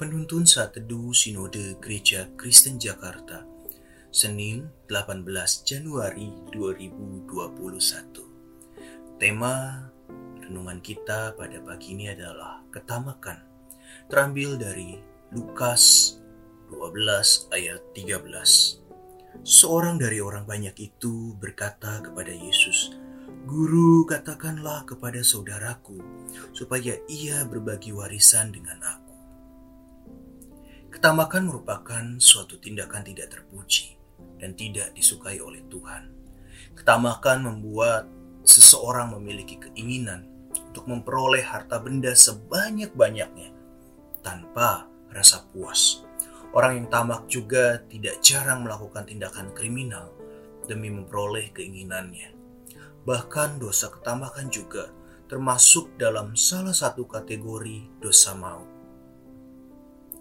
Penuntun Saat Teduh Sinode Gereja Kristen Jakarta Senin 18 Januari 2021 Tema renungan kita pada pagi ini adalah ketamakan Terambil dari Lukas 12 ayat 13 Seorang dari orang banyak itu berkata kepada Yesus, Guru, katakanlah kepada saudaraku supaya ia berbagi warisan dengan aku. Ketamakan merupakan suatu tindakan tidak terpuji dan tidak disukai oleh Tuhan. Ketamakan membuat seseorang memiliki keinginan untuk memperoleh harta benda sebanyak-banyaknya tanpa rasa puas. Orang yang tamak juga tidak jarang melakukan tindakan kriminal demi memperoleh keinginannya. Bahkan dosa ketamakan juga termasuk dalam salah satu kategori dosa maut.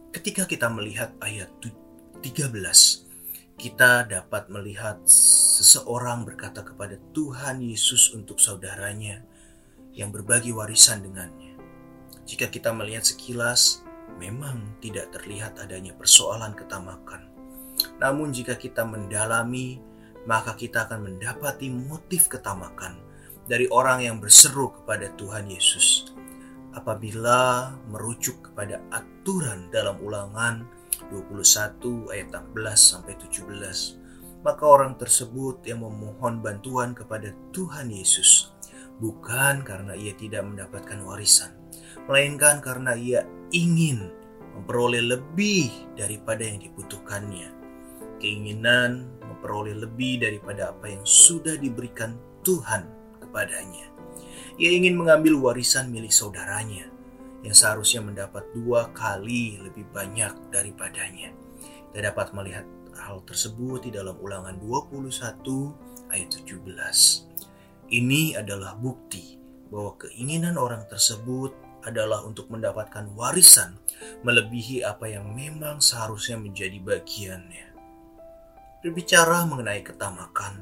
Ketika kita melihat ayat 13, kita dapat melihat seseorang berkata kepada Tuhan Yesus untuk saudaranya yang berbagi warisan dengannya. Jika kita melihat sekilas, memang tidak terlihat adanya persoalan ketamakan. Namun jika kita mendalami, maka kita akan mendapati motif ketamakan dari orang yang berseru kepada Tuhan Yesus apabila merujuk kepada aturan dalam ulangan 21 ayat 16 sampai 17 maka orang tersebut yang memohon bantuan kepada Tuhan Yesus bukan karena ia tidak mendapatkan warisan melainkan karena ia ingin memperoleh lebih daripada yang dibutuhkannya. Keinginan memperoleh lebih daripada apa yang sudah diberikan Tuhan kepadanya ia ingin mengambil warisan milik saudaranya yang seharusnya mendapat dua kali lebih banyak daripadanya. Kita dapat melihat hal tersebut di dalam ulangan 21 ayat 17. Ini adalah bukti bahwa keinginan orang tersebut adalah untuk mendapatkan warisan melebihi apa yang memang seharusnya menjadi bagiannya. Berbicara mengenai ketamakan,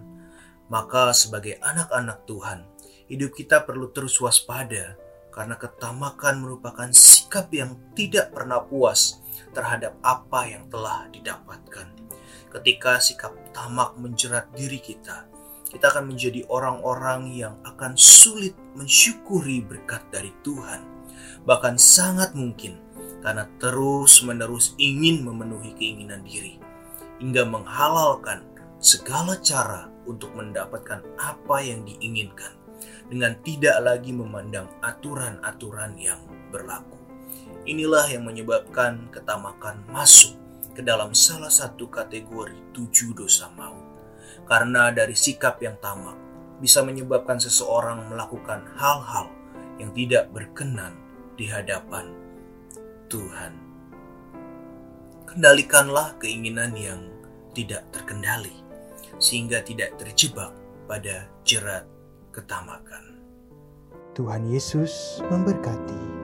maka sebagai anak-anak Tuhan, hidup kita perlu terus waspada karena ketamakan merupakan sikap yang tidak pernah puas terhadap apa yang telah didapatkan. Ketika sikap tamak menjerat diri kita, kita akan menjadi orang-orang yang akan sulit mensyukuri berkat dari Tuhan. Bahkan sangat mungkin karena terus-menerus ingin memenuhi keinginan diri hingga menghalalkan segala cara untuk mendapatkan apa yang diinginkan dengan tidak lagi memandang aturan-aturan yang berlaku. Inilah yang menyebabkan ketamakan masuk ke dalam salah satu kategori tujuh dosa maut. Karena dari sikap yang tamak bisa menyebabkan seseorang melakukan hal-hal yang tidak berkenan di hadapan Tuhan. Kendalikanlah keinginan yang tidak terkendali sehingga tidak terjebak pada jerat ketamakan. Tuhan Yesus memberkati.